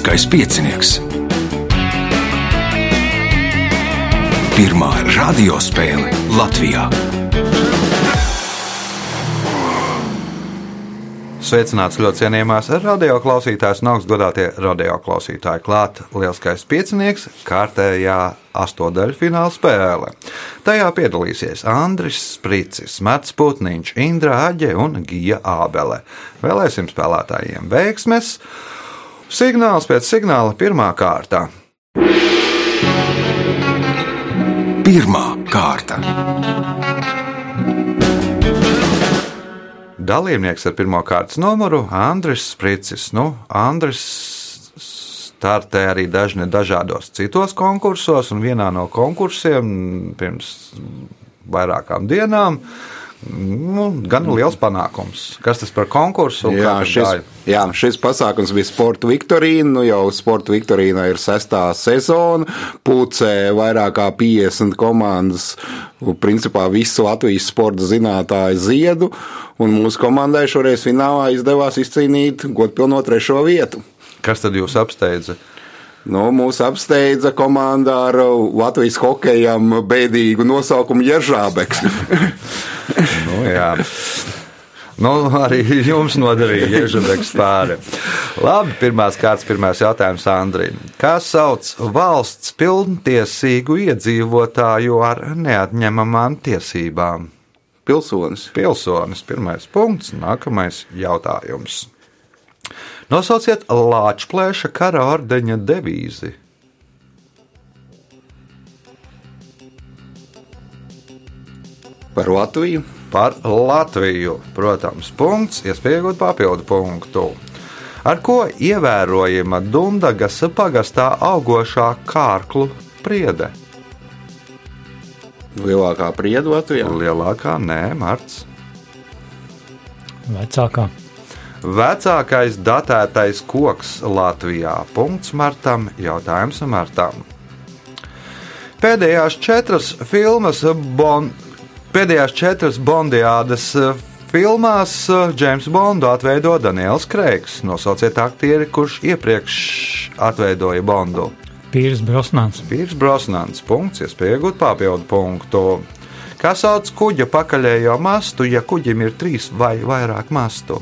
Lieliskais piecinieks. Pirmā radiospēle Latvijā. Sveicināts ļoti cienījamās radioklausītājas un augstgadātie radioklausītāji. Klāt lielskais piecinieks, kārtējā astotdaļfināla spēle. Tajā piedalīsies Andris Spricis, Mats Putniņš, Indra Aģe un Gija Ābele. Vēlēsim spēlētājiem veiksmes! Signāls pēc signāla pirmā kārta. Pirmā kārta. Dalībnieks ar pirmā kārtas numuru - Andris Spricis. Nu, Andris startē arī dažni dažādos citos konkursos, un vienā no konkursiem pirms vairākām dienām nu, gan liels panākums. Kas tas par konkursu? Jā šis, jā, šis pasākums bija Sporta Viktorīna. Nu, jau Sporta Viktorīna ir sestā sezona, pūcē vairāk kā 50 komandas, principā visu Latvijas sporta zinātāju ziedu. Un mūsu komandai šoreiz finālā izdevās izcīnīt godpilno trešo vietu. Kas tad jūs apsteidza? Nu, mūs apsteidza komanda ar Latvijas hokejam bēdīgu nosaukumu Jeržābeks. nu, jā. Nu, arī jums noderīja iežabeks pāri. Labi, pirmās kārtas, pirmais jautājums Andrim. Kā sauc valsts pilntiesīgu iedzīvotāju ar neatņemamām tiesībām? Pilsonis. Pilsonis, pirmais punkts, nākamais jautājums. Nosauciet Lāčplēša kara ordeņa devīzi. Par Latviju. Par Latviju, protams, punkts, iespējot papildu punktu. Ar ko ievērojama Dundagas pagastā augošā kārklu priede? Lielākā priede Latvijā? Lielākā, nē, Marts. Vecākā. Vecākais datētais koks Latvijā. Punkts Martam. Jautājums Martam. Pēdējās četras filmas, bon, pēdējās četras Bondiādas filmās Džeims Bondu atveido Daniels Kreigs. Nosauciet aktieri, kurš iepriekš atveidoja Bondu. Pīrs Brosnāns. Pīrs Brosnāns. Punkts, iespēja iegūt papildu punktu. Kā sauc kuģa pakaļējo mastu, ja kuģim ir trīs vai vairāk mastu?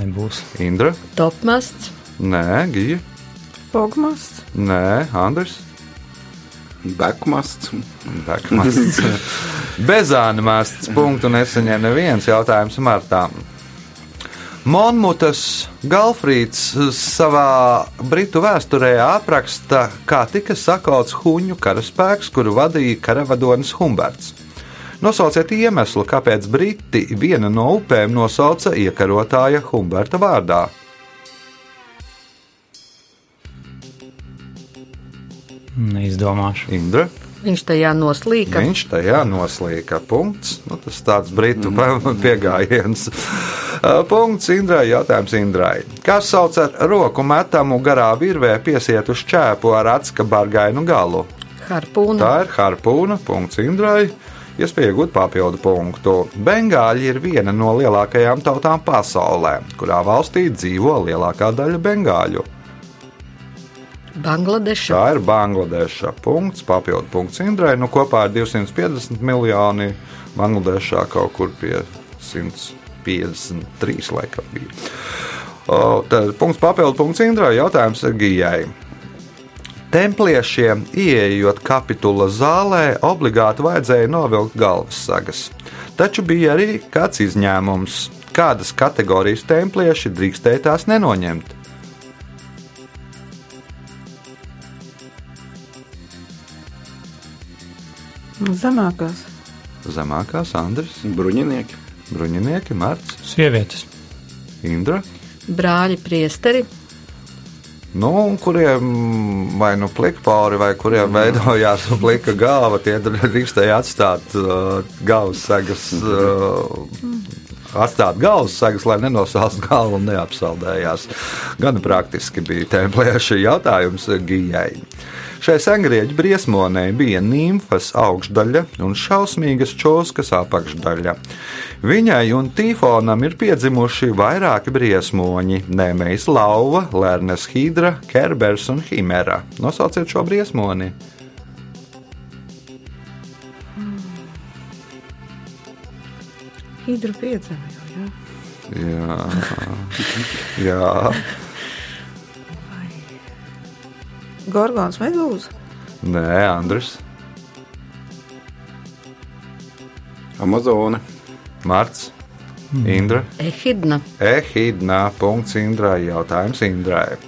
Nebūs. Indra? Topmasts. Nē, Gija. Fogmasts. Nē, Andris. Bekmasts. Bekmasts. Bezāna masts. Punktu nesaņem neviens jautājums Martām. Monmutas Galfrīds savā britu vēsturē apraksta, kā tika sakauts huņu karaspēks, kuru vadīja karavadonis Humberts. Nosauciet iemeslu, kāpēc Briti viena no upēm nosauca iekarotāja Humberta vārdā. Neizdomāšu. Indra. Viņš tajā noslīka. Viņš tajā noslīka. Punkts. Nu, tas tāds britu mm. piegājiens. Punkts Indrai. Jautājums Indrai. Kas sauc ar roku metamu garā virvē piesiet uz čēpu ar atska bargainu galu? Harpūna. Tā ir harpūna. Punkts Indrai. Iespēja iegūt papildu punktu. Bengāļi ir viena no lielākajām tautām pasaulē, kurā valstī dzīvo lielākā daļa bengāļu. Bangladeša. Tā ir Bangladeša. Punkts, papildu punkts Indrai. Nu, kopā ar 250 miljoni Bangladešā kaut kur pie 153 laikam bija. O, tad punkts, papildu punkts Indrai. Jautājums Gijai. Templiešiem, ieejot kapitula zālē, obligāti vajadzēja novilkt galvas sagas. Taču bija arī kāds izņēmums. Kādas kategorijas templieši drīkstēja tās nenoņemt? Zemākās. Zemākās Andris, Bruņinieki. Bruņinieki, Mārcis, Sievietes. Indra. Brāļi priesteri. Nu, kuriem vai nu plika pāri, vai kuriem veidojās plika galva, tie drīkstēja atstāt uh, galvas segas uh, atstāt galvas sagas, lai nenosāst galvu un neapsaldējās. Gan praktiski bija tēmplēša jautājums Gijai. Šai sengrieķu briesmonē bija nimfas augšdaļa un šausmīgas čoskas apakšdaļa. Viņai un Tīfonam ir piedzimuši vairāki briesmoņi - Nemejs Lauva, Lērnes Hidra, Kerbers un Himera. Nosauciet šo briesmoni! Hidra piedzēma jau, jā. Jā, jā. Gorgons medūza. nē, Andris, Amazone. Marts, Indra. Ehidna. Ehidnā, punkts Indrai, jautājums Indrai.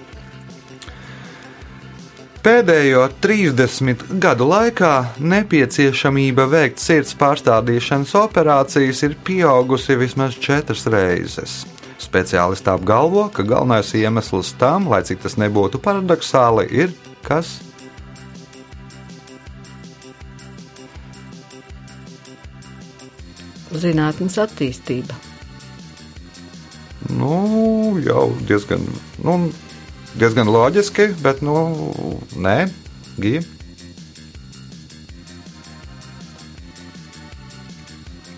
Pēdējo 30 gadu laikā nepieciešamība veikt sirds pārstādīšanas operācijas ir pieaugusi vismaz četras reizes. Speciālisti apgalvo, ka galvenais iemesls tam, lai cik tas nebūtu paradoxāli, ir kas? Zinātnes attīstība. Nu, jau diezgan, nu, diezgan loģiski, bet, nu, nē, gija.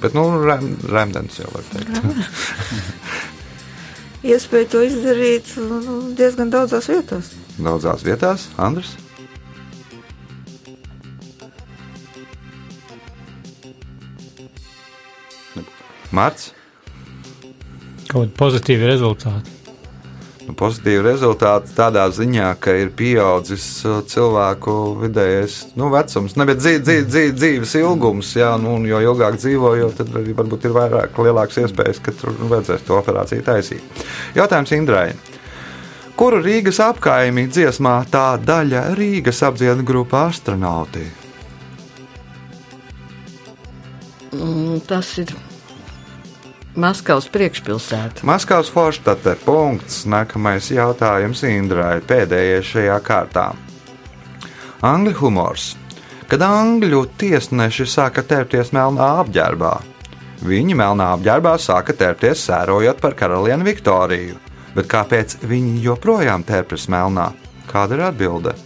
Bet, nu, rem, remdens jau var teikt. Iespēja to izdarīt nu, diezgan daudzās vietās. Daudzās vietās, Andris. Mārts. Kaut kādi pozitīvi rezultāti. Nu, Pozitīvi rezultāti tādā ziņā, ka ir pieaudzis uh, cilvēku vidējais nu, vecums, nevis dzīve, dzīve, dzīve, dzīves ilgums. Jā, nu, jo ilgāk dzīvo, jo tad arī varbūt ir vairāk, lielākas iespējas, ka tur vajadzēs to operāciju taisīt. Jautājums Indrai. Kuru Rīgas apkaimī dziesmā tā daļa Rīgas apziņas grupa astronauti? Mm, Tas ir Maskavas priekšpilsēta. Maskavas Forstate. Punkts. Nākamais jautājums Indrai. Pēdējais šajā kārtā. Angļu humors. Kad angļu tiesneši sāka tērpties melnā apģērbā, viņi melnā apģērbā sāka tērpties sērojot par karalieni Viktoriju. Bet kāpēc viņi joprojām tērpjas melnā? Kāda ir atbilde?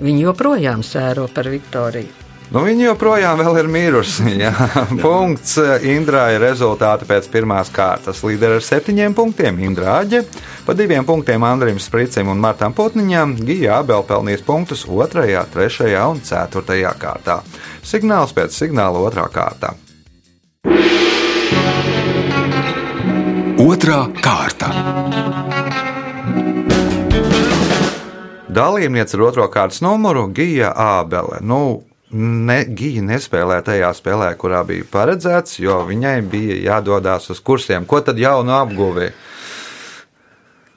Viņi joprojām sēro par Viktoriju. Nu, viņa joprojām vēl ir mirusi. jā. Punkts Indrai rezultāti pēc pirmās kārtas. Līderi ar septiņiem punktiem Indra Aģe, pa diviem punktiem Andrim Spricim un Martam Putniņam, Gija Abel pelnīs punktus otrajā, trešajā un ceturtajā kārtā. Signāls pēc signāla otrā kārtā. Otra kārta. Dalībniece ar otro kārtas numuru Gija Ābele. Nu, ne, Gija nespēlēja tajā spēlē, kurā bija paredzēts, jo viņai bija jādodas uz kursiem. Ko tad jaunu apguvēja?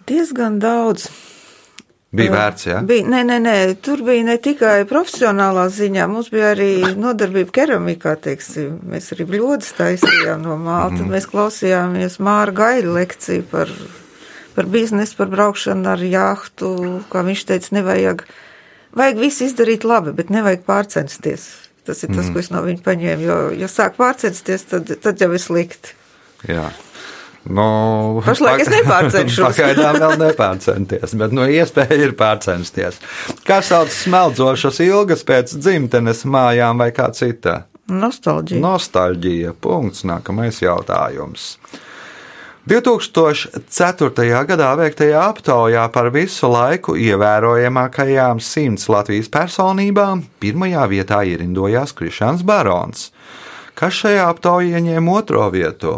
Diezgan daudz. Bija vērts, jā. Bija, nē, nē, nē, tur bija ne tikai profesionālā ziņā, mums bija arī nodarbība keramikā, teiksim. Mēs arī bļodas taisījām no māta, mm. mēs klausījāmies Māra Gaļa lekciju par, par biznesu, par braukšanu ar jāhtu, kā viņš teica, nevajag, vajag visu izdarīt labi, bet nevajag pārcensties. Tas ir tas, mm. ko es no viņa paņēmu, jo, ja sāk pārcensties, tad, tad jau ir slikti. jā. Nu, Pašlaik es nepārcenšos. Pagaidām vēl nepārcenties, bet nu, iespēja ir pārcensties. Kā sauc smeldzošas ilgas pēc dzimtenes mājām vai kā cita? Nostalģija. Nostalģija. Punkts. Nākamais jautājums. 2004. gadā veiktajā aptaujā par visu laiku ievērojamākajām simts Latvijas personībām pirmajā vietā ierindojās Krišāns Barons. Kas šajā aptaujā ieņēma otro vietu?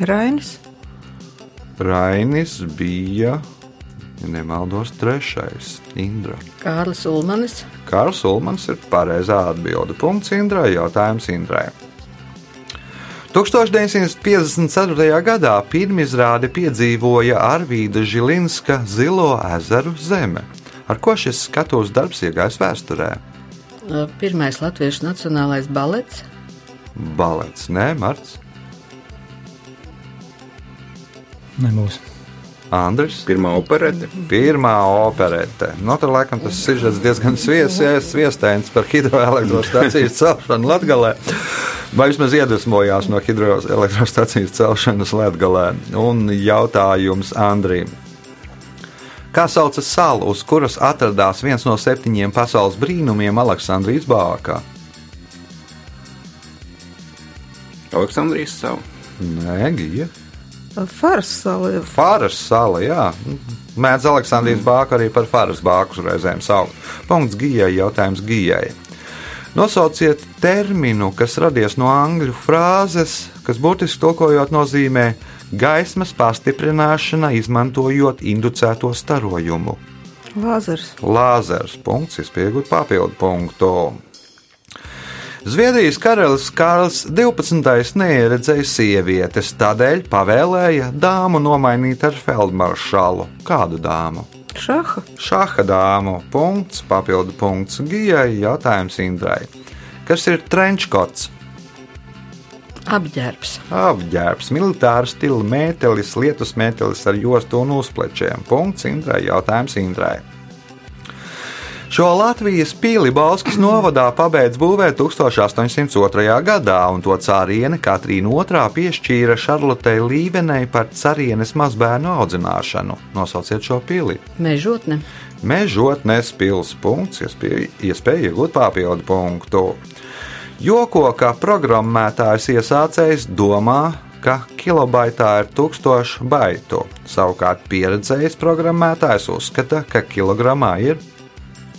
Rainis. Rainis bija, ja nemaldos, trešais. Indra. Kārlis Ulmanis. Kārls Ulmans ir pareizā atbilde. Punkts Indrai. Jautājums Indrai. 1954. gadā pirmizrāde piedzīvoja Arvīda Žilinska Zilo ezeru zeme. Ar ko šis skatuves darbs iegājis vēsturē? Pirmais latviešu nacionālais balets. Balets, nē, Marts, Nebūs. Andris. Pirmā operēta. Pirmā operēta. No tur laikam tas sižets diezgan sviestēns par hidroelektrostacijas celšanu Latgalē. Vai vismaz iedvesmojās no hidroelektrostacijas celšanas Latgalē. Un jautājums Andrim. Kā saucas salu, uz kuras atradās viens no septiņiem pasaules brīnumiem Aleksandrijas bākā? Aleksandrijas savu. Nē, Gija. Fars sala. Fāras sala, jā. Mēdz Aleksandrijas bāku arī par Fāras bāku reizēm saukt. Punkts Gijai, jautājums Gijai. Nosauciet terminu, kas radies no angļu frāzes, kas burtiski tulkojot nozīmē gaismas pastiprināšana, izmantojot inducēto starojumu. Lāzers. Lāzers. Punkts, izpiegut papildu punktu. Zviedrijas karalis Kārls 12. neieredzēja sievietes, tādēļ pavēlēja dāmu nomainīt ar feldmaršalu. Kādu dāmu? Šaha. Šaha dāmu. Punkts, papildu punkts Gijai, jautājums Indrai. Kas ir trenčkots? Apģērbs. Apģērbs, militāra stila mētelis, lietus mētelis ar jostu un uzplečiem. Punkts Indrai, jautājums Indrai. Šo Latvijas pīli Balskas novadā pabeidz būvēt 1802. gadā, un to cāriene Katrīna II piešķīra Šarlotei Līvenei par carienes mazbērnu audzināšanu. Nosauciet šo pili. Mežotne. Mežotnes pils punkts, iespēja iegūt papildu punktu. Joko, ka programmētājs iesācējs domā, ka kilobaitā ir 1000 baitu. Savukārt pieredzējis programmētājs uzskata, ka kilogramā ir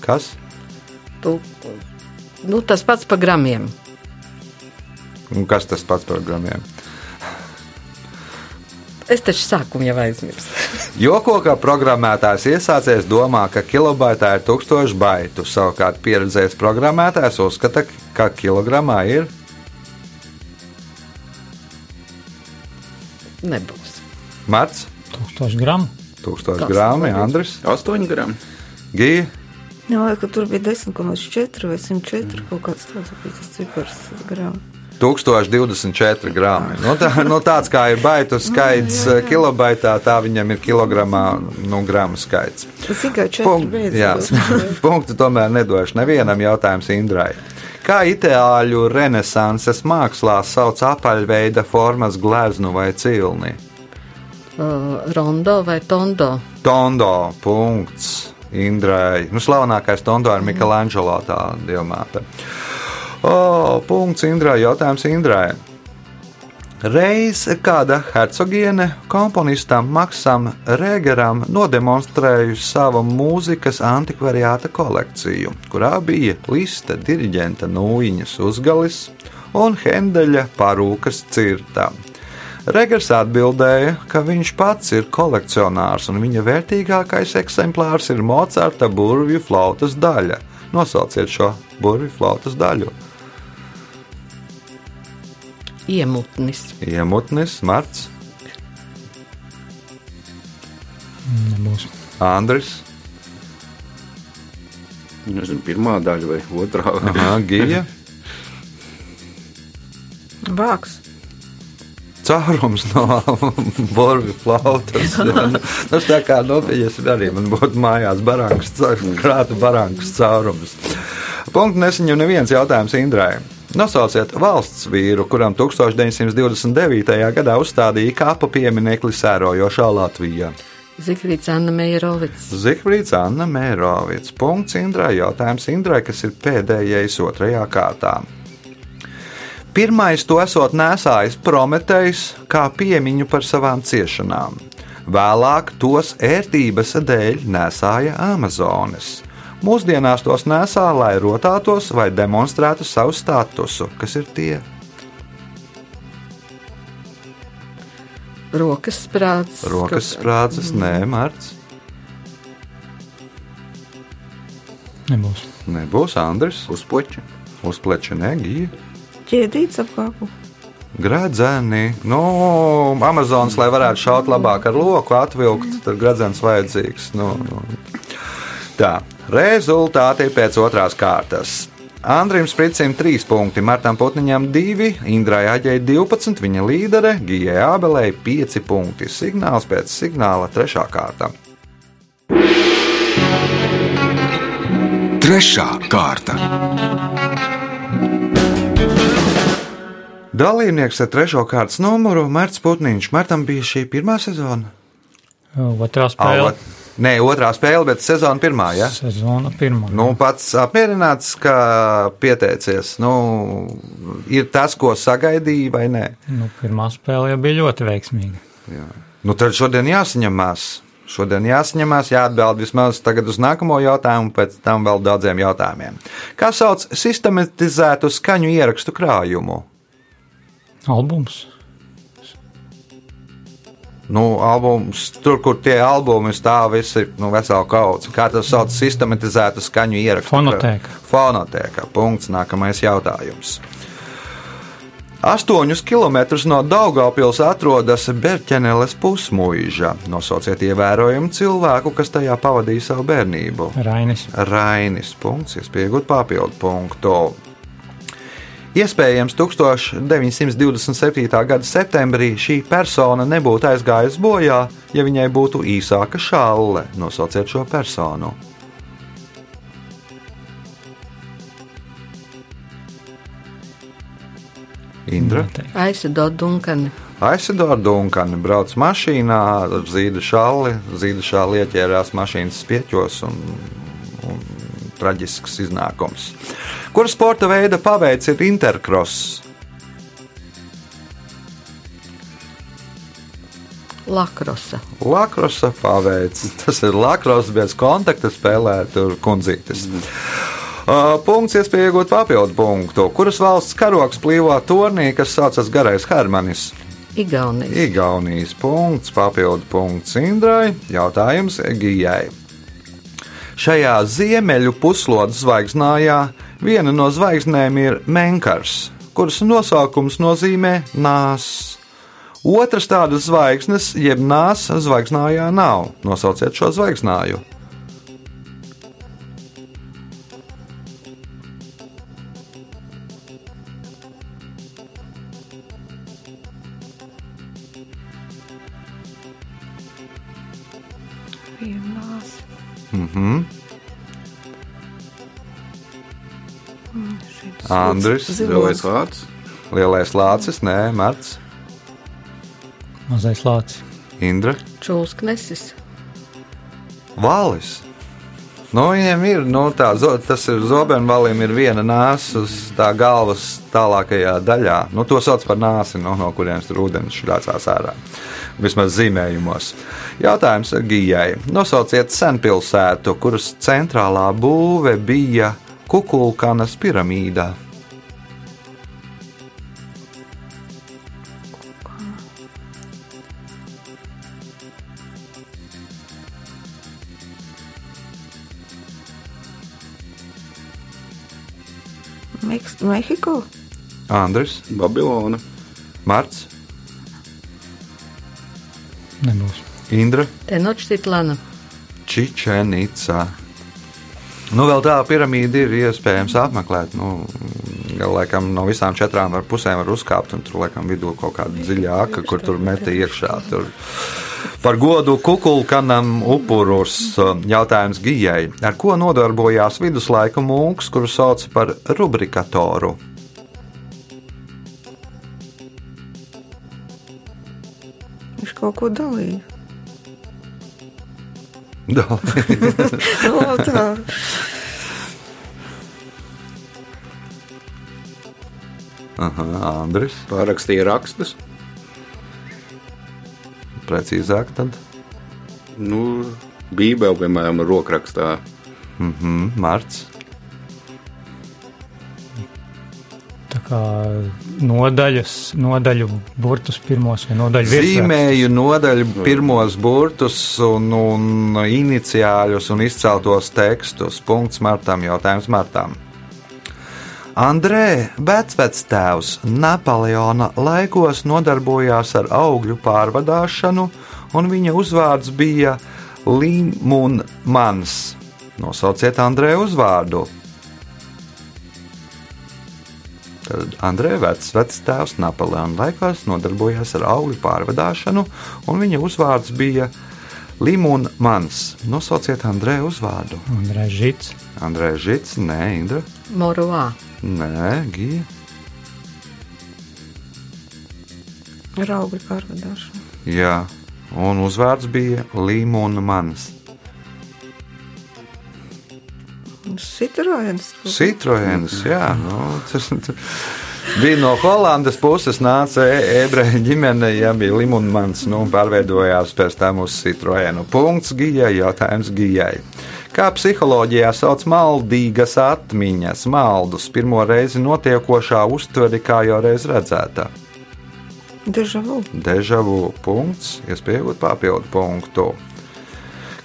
kas? Tu, nu, tas pats par gramiem. Un kas tas pats par gramiem? Es taču sākumu jau aizmirsu. Joko, ka programmētājs iesācējs domā, ka kilobaitā ir 1000 baitu. Savukārt pieredzējis programmētājs uzskata, ka kilogramā ir Nebūs. Marts, 1000 gramu. 1000 Tas gramu, Andris, 8 gramu. Gija. Jā, ka tur bija 10,4 vai 104 kaut kāds tāds bija tas cipars gramu. 1024 gramu. Nu, tā, nu, tāds kā ir baitu skaits jā, jā. kilobaitā, tā viņam ir kilogramā nu, gramu skaits. Tas tikai 4 Punkt, jā, punktu tomēr nedošu nevienam jautājums Indrai. Kā itāļu renesanses mākslā sauc apaļveida formas gleznu vai cilni? Uh, rondo vai tondo? Tondo. Punkts. Indrai. Nu, slavenākais Tondo ir Michelangelo tā diamāta. O, punkts Indrai. Jautājums Indrai. Reiz kāda hercogiene komponistam Maksam Rēgeram nodemonstrējusi savu mūzikas antikvariāta kolekciju, kurā bija liste diriģenta nūjiņas uzgalis un Hendeļa parūkas cirta. Regers atbildēja, ka viņš pats ir kolekcionārs un viņa vērtīgākais eksemplārs ir Mocarta burvju flautas daļa. Nosauciet šo burvju flautas daļu. Iemutnis. Iemutnis, Marts, Nebūs. Andris, Nezinu, pirmā daļa vai otrā. Aha, Gija. Vāks. Caurums no burbuļu flautas. Nu, Tas tā kā nopietni arī man būtu mājās barankas, krāta barankas caurums. Punkts nesaņem neviens jautājums Indrai. Nosauciet valsts vīru, kuram 1929. gadā uzstādīja kāpa pieminekli sērojošā Latvijā. Zifrīds Anna Meijerovics. Zifrīds Anna Mērovics. Punkts Indrai. Jautājums Indrai, kas ir pēdējais otrajā kārtā. Pirmais to esot nesājis Prometējs kā piemiņu par savām ciešanām. Vēlāk tos ērtības dēļ nesāja Amazonas. Mūsdienās tos nesā, lai rotātos vai demonstrētu savu statusu, kas ir tie. Rokas sprādzes. Rokas sprādzes, nē, Mārts. Nebūs. Nebūs Andris, Uzpoči. uzpleča negija. Ķēdīts apkāpu. Gradzeni, nu, Amazonas, lai varētu šaut labāk ar loku, atvilkt, tad gradzens vajadzīgs. Nu, nu. Tā, rezultāti pēc otrās kārtas. Andrim Spricim 3 punkti, Martam Putniņam 2, Indrai Aģei 12, viņa līdere, Gijai Ābelei 5 punkti. Signāls pēc signāla 3. kārta. Trešā kārta. Dalībnieks ar trešo kārtas numuru Mārcis Putniņš. Martam bija šī pirmā sezona. Otrā spēle. Ot- Nē, otrā spēle, bet sezona pirmā. Ja? Sezona pirmā. Nu, pats apmierināts, ka pieteicies. Nu, ir tas, ko sagaidīja, vai nē? Nu, pirmā spēle jau bija ļoti veiksmīga. Jā. Nu, tad šodien jāsaņemās. Šodien jāsaņemās, jāatbild vismaz tagad uz nākamo jautājumu, pēc tam vēl daudziem jautājumiem. Kā sauc sistematizētu skaņu ierakstu krājumu? Albums. Nu, albums, tur, kur tie albumi stāv, visi nu, vesela kaudze. Kā tas sauc sistematizētu skaņu ierakstu? Fonotēka. Fonotēka. Punkts. Nākamais jautājums. Astoņus kilometrus no Daugopils atrodas Berķeneles pusmuīža. Nosauciet ievērojumu cilvēku, kas tajā pavadīja savu bērnību. Rainis. Rainis. Punkts, iespējot papildu punktu. Iespējams, 1927. gada septembrī šī persona nebūtu aizgājusi bojā, ja viņai būtu īsāka šalle. Nosauciet šo personu. Indra. Aizsado Dunkani. Aizsidora Dunkani brauc mašīnā ar zīda šalli. Zīda šalli ieķērās mašīnas spieķos un, un traģisks iznākums. Kura sporta veida paveids ir intercross? Lakrosa. Lakrosa paveids. Tas ir lakros bez kontakta spēlē, tur kundzītes. Uh, punkts, iespēja iegūt papildu punktu. Kuras valsts karoks plīvo turnī, kas saucas Garais Hermanis? Igaunijas. Igaunijas punkts, papildu punkts Indrai, jautājums Gijai. Šajā ziemeļu puslodes zvaigznājā viena no zvaigznēm ir Menkars, kuras nosaukums nozīmē nāss. Otras tādas zvaigznes, jeb nāsa zvaigznājā nav. Nosauciet šo zvaigznāju. Andris, Lielais vārds. lielais lācis, nē, Marts, Mazais lācis. Indra, Čulsknesis. Valis. Nu, viņiem ir nu, tā, zo- tas ir zobenvalim, ir viena nāsa uz tā galvas tālākajā daļā. Nu, to sauc par nāsi, nu, no kurienes tur ūdens šļācās ārā. Vismaz zīmējumos. Jautājums Gijai. Nosauciet senpilsētu, kuras centrālā būve bija Kukulkanas piramīdā. Mehiko? Andris, Babilona. Marts, Nebūs. Indra. Tenočtitlana. Čičenica. Nu, vēl tā piramīda ir iespējams apmeklēt. Nu, laikam, no visām četrām var pusēm var uzkāpt, un tur laikam vidū kaut kāda dziļā aka, kur tur meta iekšā. Tur. Par godu kukulkanam upurus jautājums Gijai. Ar ko nodarbojās viduslaiku mūks, kuru sauc par rubrikatoru? Viņš kaut ko dalīja. Dal- No, tā. Aha, Andris, Pārakstīja rakstus. precīzāk tad. Nu, Bībeli, piemēram, rokrakstā. Mhm, Marts. Tā kā nodaļas, nodaļu burtus pirmos vai nodaļu virsrakstus. Zīmēju nodaļu pirmos burtus un, un iniciāļus un izceltos tekstus. Punkts Martam, jautājums Martam. Andrē, vecvectēvs Napoleona laikos nodarbojās ar augļu pārvadāšanu, un viņa uzvārds bija Limunmans. Nosauciet Andrē uzvārdu. Tad Andrejs vecs, vecs tēvs Napoleona laikos nodarbojās ar augļu pārvadāšanu, un viņa uzvārds bija Limūna Mans. Nosauciet Andreja uzvārdu. Andrēs Žits, Andrejs Žits, nē, Indra, Moruā. Nē, Gija. Ar augļu pārvadāšanu. Jā, un uzvārds bija Limūna Mans. Citroens. Citroens, jā, nu, tas bija no Holandas puses, nāca e- ebreju ģimene, ja bija limonmans, nu, pārveidojās pēc tam uz Citroenu. Punkts Gijai, jautājums Gijai. Kā psiholoģijā sauc maldīgas atmiņas, maldus, pirmo reizi notiekošā uztveri kā jau reiz redzētā? Dežavu. Dežavu punkts, iespējot papildu punktu.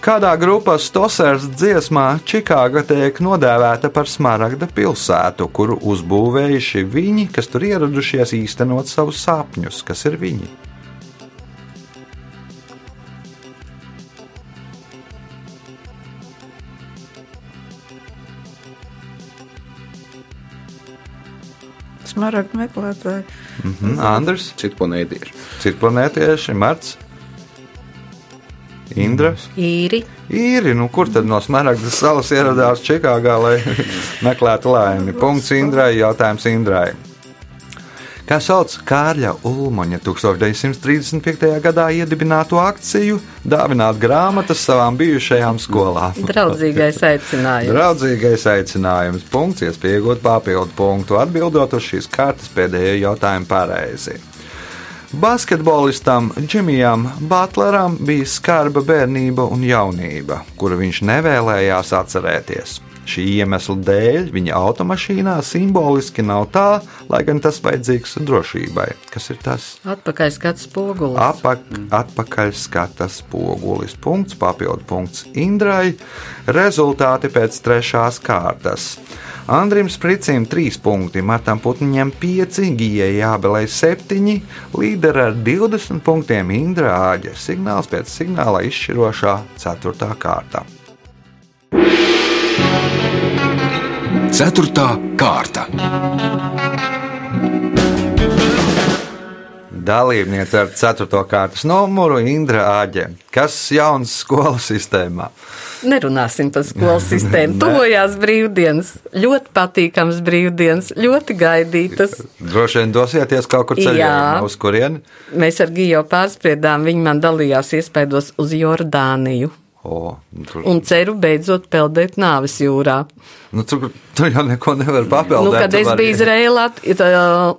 Kādā grupā Stosers dziesmā Čikāga tiek nodēvēta par smaragda pilsētu, kuru uzbūvējuši viņi, kas tur ieradušies īstenot savus sapņus, kas ir viņi? Smaragdu meklētāji. Mhm, Andrs, Citplanētieši. citplanētieši, Marts, Indra. Īri. Īri, nu kur tad no Smaragdas salas ieradās Čikāgā, lai meklētu laimi? Punkts Indrai, jautājums Indrai. Kā sauc Kārļa Ulmaņa 1935. gadā iedibināto akciju dāvināt grāmatas savām bijušajām skolām? Draudzīgais aicinājums. Draudzīgais aicinājums. Punkts, iespējot papildu punktu, atbildot uz šīs kārtas pēdējo jautājumu pareizi. Basketbolistam Džimijam Butleram bija skarba bērnība un jaunība, kuru viņš nevēlējās atcerēties. Šī iemesla dēļ viņa automašīnā simboliski nav tā, lai gan tas vajadzīgs drošībai. Kas ir tas? Atpakaļ skats spogulis. Apak, atpakaļ skatas spogulis. Punkts, papildu punkts Indrai. Rezultāti pēc trešās kārtas. Andrim Spricim 3 punkti, Martam Putniņam 5, Gijai Jābelai 7, līderi ar 20 punktiem Indra Āģa. Signāls pēc signāla izšķirošā 4. kārta. Ceturtā kārta. Dalībniece ar 4. kārtas numuru Indra Āģe. Kas jauns skolas sistēmā? Nerunāsim par skolu sistēmu. Tuvojās brīvdienas, ļoti patīkams brīvdienas, ļoti gaidītas. Droši vien dosieties kaut kur ceļā, uz kurieni? Mēs ar Gijo pārspriedām, viņi man dalījās iespaidos uz Jordāniju. O, tur, Un ceru beidzot peldēt nāves jūrā. nu, tur, tur jau neko nevar papildināt. Nu, kad es biju Izrēlā,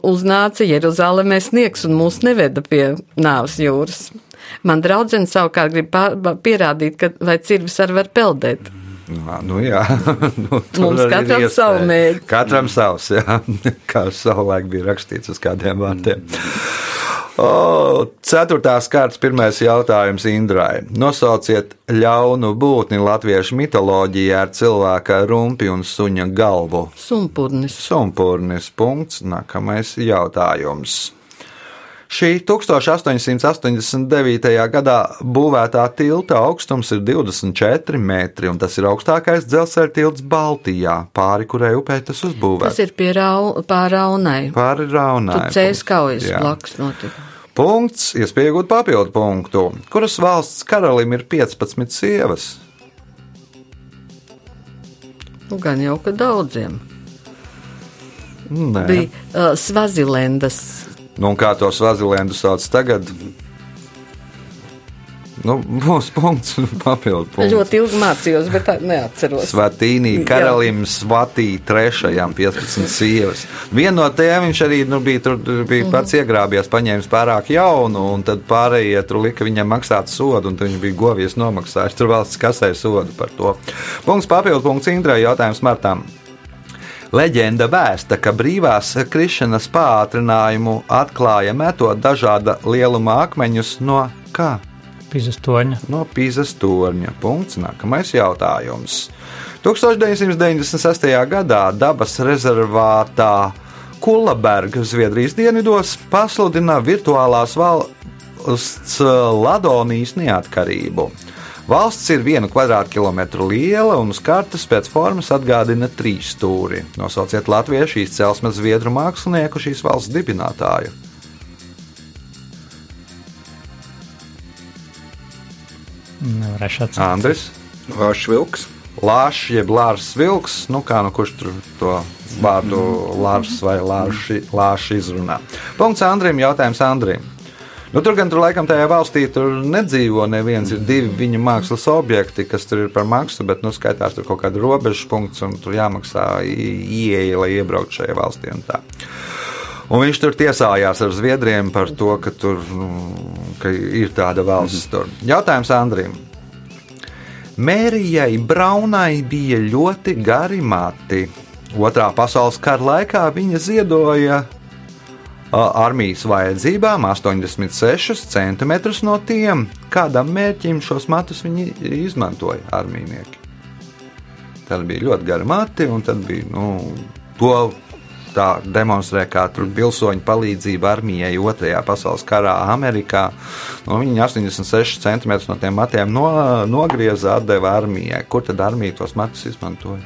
uznāca Jeruzalemē sniegs un mūs neveda pie nāves jūras. Man draudzene savukārt grib pierādīt, ka vai cirvis arī var peldēt. Nu, jā, nu, Mums ir katram iespēja. savu mērķi. Katram savs, jā, kā savulaik bija rakstīts uz kādiem vārtiem. O, ceturtās kārtas pirmais jautājums Indrai. Nosauciet ļaunu būtni latviešu mitoloģijā ar cilvēka rumpi un suņa galvu. Sumpurnis. Sumpurnis punkts. Nākamais jautājums. Šī 1889. gadā būvētā tilta augstums ir 24 metri, un tas ir augstākais dzelzceļa tilts Baltijā, pāri kurai upē tas Tas uzbūvēts. ir rau, pāraunai. Pāri Raunai. cēs kaujas Jā. blakus notika. Punkts, iespējot papildu punktu. Kuras valsts karalim ir 15 sievas? Nu, gan jau, ka daudziem. Nē. Bija uh, Svazilendas. Nu, kā to Svazilendu sauc tagad? Nu, būs punkts, papildu punkts. Ļoti ilgi mācījos, bet neatceros. Svatīnī, karalim Svatī trešajam 15 sievas. Vienu no tiem viņš arī nu, bija, tur, bija pats iegrābies, paņēmis pārāk jaunu, un tad pārējie tur lika viņam maksāt sodu, un viņš bija govies nomaksājis. Tur valsts kasē sodu par to. Punkts papildu punkts Indrai jautājums Martam. Leģenda vēsta, ka brīvās krišanas pātrinājumu atklāja metot dažāda lieluma akmeņus no kā? Pizas toņa. no Pīzes torņa. Punkts. Nākamais jautājums. 1996. gadā dabas rezervātā Kulaberga Zviedrijas dienvidos pasludina virtuālās valsts Ladonijas neatkarību. Valsts ir vienu kvadrātkilometru liela un uz kartes pēc formas atgādina trīs stūri. Nosauciet latviešu izcelsmes zviedru mākslinieku šīs valsts dibinātāju. Nevarēšu atcerēties. Andris, Vāršs vilks. Lāšs, jeb Lārs Vilks, nu kā nu kurš tur to vārdu Lārs vai Lāšs izrunā. Punkts Andrim, jautājums Andrim. Nu, tur gan tur laikam tajā valstī tur nedzīvo neviens. Ir divi viņa mākslas objekti, kas tur ir par maksu, bet nu, skaitās tur kaut kāda robežas punkts un tur jāmaksā ieeja, lai iebrauktu šajā valstī. Un viņš tur tiesājās ar Zviedriem par to, ka tur nu, ka ir tāda valsts. Tur. Jautājums Andrim. Mērijai Braunai bija ļoti gari mati. Otrā pasaules kara laikā viņa ziedoja armijas vajadzībām 86 cm no tiem. Kādam mērķim šos matus viņi izmantoja armijnieki? Tad bija ļoti gari mati, un tad bija nu, to tā demonstrē kā pilsoņu palīdzību armijai Otrajā pasaules karā Amerikā. Nu, viņi 86 cm no tiem matiem no, nogrieza, atdeva armijai. Kur tad armija tos matus izmantoja?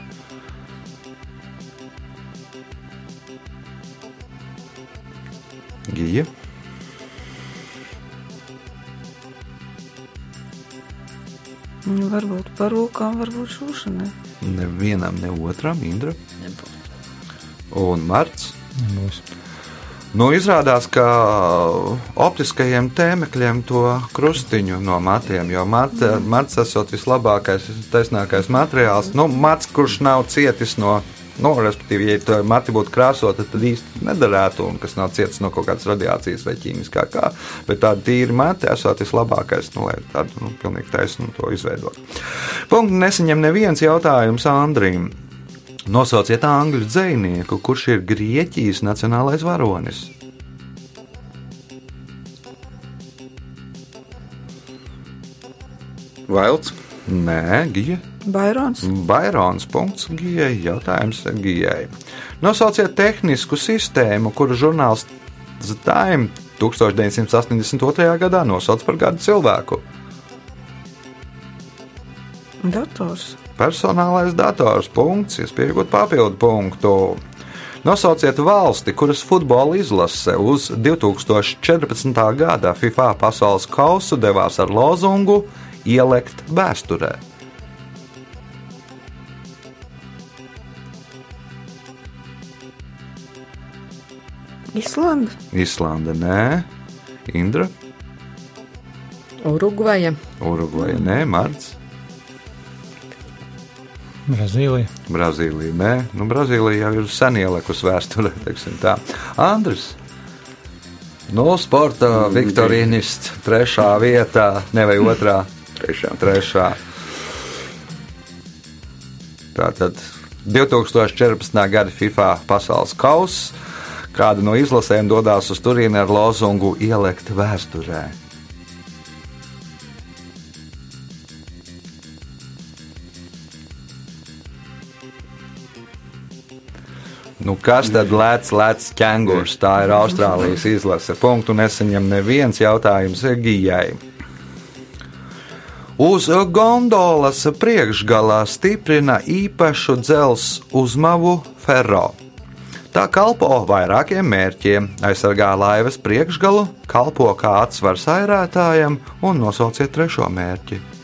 Gija. Nu, varbūt par rokām, varbūt šūšanai. Nevienam, ne otram, Indra Nebūs. Un Marts. Nebūs. Nu, izrādās, ka optiskajiem tēmekļiem to krustiņu no matiem, jo mats, mats esot vislabākais, taisnākais materiāls. Nu, mats, kurš nav cietis no, nu, respektīvi, ja mati būtu krāsota, tad īsti nedarētu, un kas nav cietis no kaut kādas radiācijas vai ķīmiskā kā. Bet tāda tīra mati esot vislabākais, nu, lai tādu nu, pilnīgi taisnu to izveidot. Punktu nesaņem neviens jautājums Andrim. Nosauciet angļu dzinieku, kurš ir Grieķijas nacionālais varonis. Vailds. Nē, Gija. Bairons. Bairons. Punkts Gijai. Jautājums Gijai. Nosauciet tehnisku sistēmu, kuru žurnāls The Time 1982. gadā nosauc par gadu cilvēku. Dators. Personālais dators. Punkts, iespējot papildu punktu. Nosauciet valsti, kuras futbola izlase uz 2014. gada FIFA pasaules kausu devās ar lozungu Ielikt vēsturē. Islanda. Islanda, nē, Indra, Urugvaja. Urugvaja, nē, Marts, Brazīlija. Brazīlija, nē, nu, Brazīlija jau ir sen ielikusi vēsturē, teiksim tā. Andris. No sporta viktorīnists trešā vietā, ne vai otrā. Trešā. Trešā. Tātad 2014. gada FIFA pasaules kausa. Kāda no izlasēm dodas uz turieni ar lozungu ielikt vēsturē? Nu, kas tad lēc, lēc ķēngurs? Tā ir Austrālijas izlase. Punktu nesaņem neviens jautājums Gijai. Uz gondolas priekšgalā stiprina īpašu dzelzceļa uzmavu ferro. Tā kalpo vairākiem mērķiem, aizsargā laivas priekšgalu, kalpo kā atsvars airētājam un nosauciet trešo mērķi.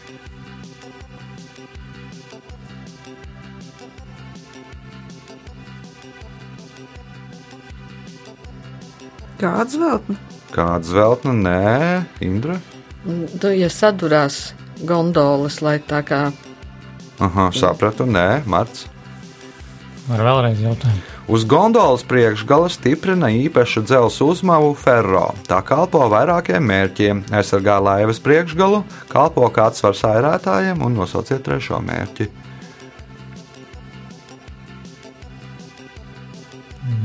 Kāds vēl? Kāda zelta? Nē, Indra. Tu, ja sadurās gondolas, lai tā kā Aha, sapratu, nē, Marts. Var vēlreiz jautājumu. Uz gondolas priekšgala stiprina īpašu dzelzceļa uzmavu ferro. Tā kalpo vairākiem mērķiem, aizsargā laivas priekšgalu, kalpo kā atsvars airētājiem un nosauciet trešo mērķi.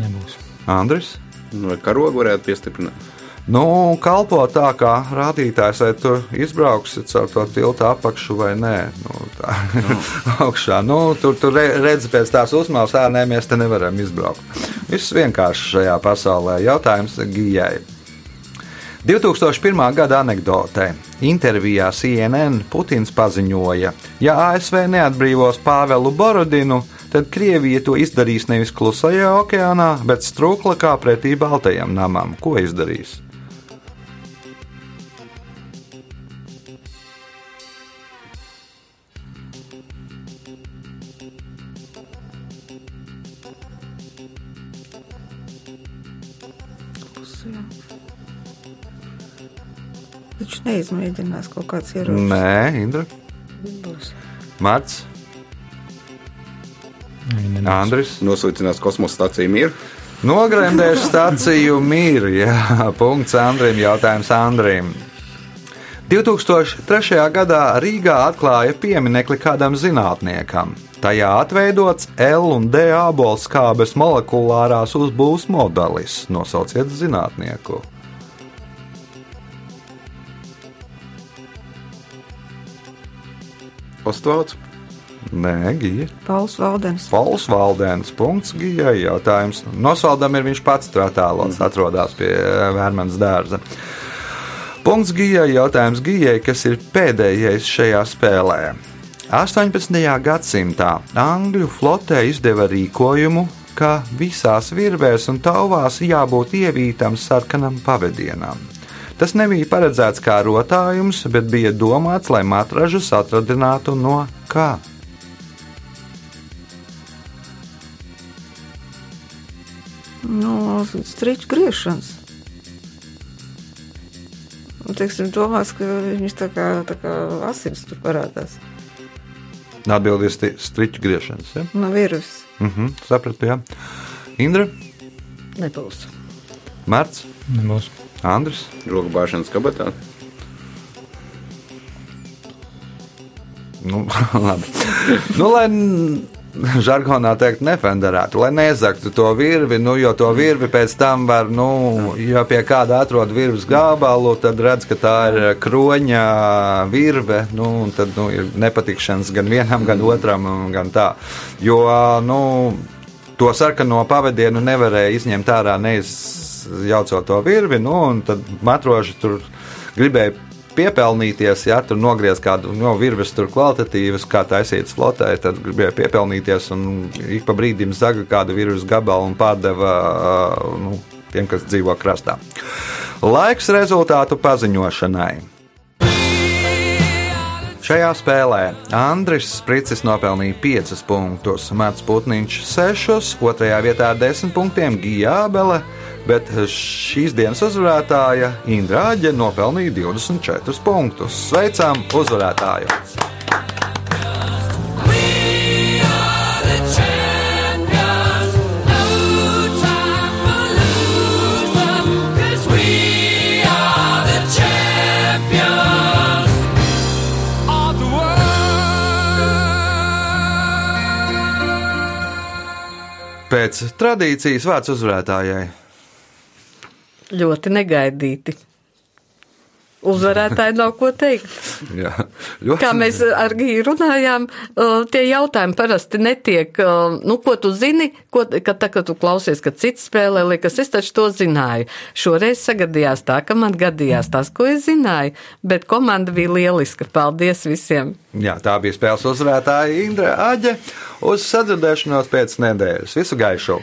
Nebūs. Andris. Vai karogu varētu piestiprināt? Nu, kalpo tā kā rādītājs, vai tu izbrauksi caur to tiltu apakšu vai nē. Nu, tā augšā. Nu, tur tur re- redzi pēc tās uzmājas, ārā nē, mēs te nevaram izbraukt. Viss vienkārši šajā pasaulē. Jautājums Gijai. 2001. gada anekdotē. Intervijā CNN Putins paziņoja, ja ASV neatbrīvos Pāvelu Borodinu, tad Krievija to izdarīs nevis klusajā okeānā, bet strūklakā pretī Baltajam namam. Ko izdarīs? Neizmēģinās kaut kāds ierocis. Nē, Indra, Būs. Marts. Andris. Nosūcinās kosmosa stāciju mieru. Nogremdēšu stāciju mīru. Jā, punkts Andrim. Jautājums Andrim. 2003. gadā Rīgā atklāja pieminiekli kādam zinātniekam. Tajā atveidots L un D abolskābes molekulārās uzbūves modelis. Nosauciet zinātnieku. Ostvārds. Nē, Gija. Pauls Valdens. Pauls Valdens. Punkts Gijai. Jautājums. Nosvaldam ir viņš pats tratēlos, atrodas pie eh, Vērmanas dārza. Punkts Gijai. Jautājums Gijai, kas ir pēdējais šajā spēlē. 18. gadsimtā Angļu flotē izdeva rīkojumu, ka visās virvēs un tauvās jābūt ievītam sarkanam pavadienam. Tas nebija paredzēts kā rotājums, bet bija domāts, lai matražus atradinātu no kā. No strīču griešanas. Teiksim, domās, ka viņš tā kā, tā kā asins tur parādās. Atbildi ir sti- striķu griešanas. Ja? No virves. Uh -huh, sapratu, jā. Indra, Nebūs. Mārts, Nebūs. Andris. Roku bāšanas kabatā. Nu, labi. nu, lai žargonā teikt, nefenderētu, lai nezaktu to virvi, nu, jo to virvi pēc tam var, nu, ja pie kāda atrod virves gabalu, tad redz, ka tā ir kroņa virve, nu, un tad, nu, ir nepatikšanas gan vienam, gan otram, gan tā. Jo, nu, to sarkano pavadienu nevarēja izņemt ārā neizjaucot to virvi, nu, un tad matroži tur gribēja piepelnīties, ja tur nogriez kādu no virves, tur kvalitatīvas, kā taisītas flotē, tad gribēja piepelnīties un ik pa brīdim zaga kādu virves gabalu un pārdeva nu, tiem, kas dzīvo krastā. Laiks rezultātu paziņošanai. Šajā spēlē Andris Spricis nopelnīja 5 punktus, Mats Putniņš 6, 2 vietā ar 10 punktiem Gijābele, bet šīs dienas uzvarētāja Indra Aģe nopelnīja 24 punktus. Sveicam uzvarētāju! Pēc tradīcijas vārds uzvarētājai. Ļoti negaidīti. Uzvarētāji nav ko teikt. Jā, ļoti Kā mēs ar Giju runājām, uh, tie jautājumi parasti netiek, uh, nu, ko tu zini, ko, kad, tā, kad tu klausies, kad cits spēlē, liekas, es taču to zināju. Šoreiz sagadījās tā, ka man gadījās tas, ko es zināju, bet komanda bija lieliska. Paldies visiem! Jā, tā bija spēles uzvarētāja Indra Aģe. Uz sadzirdēšanos pēc nedēļas. Visu gaišu!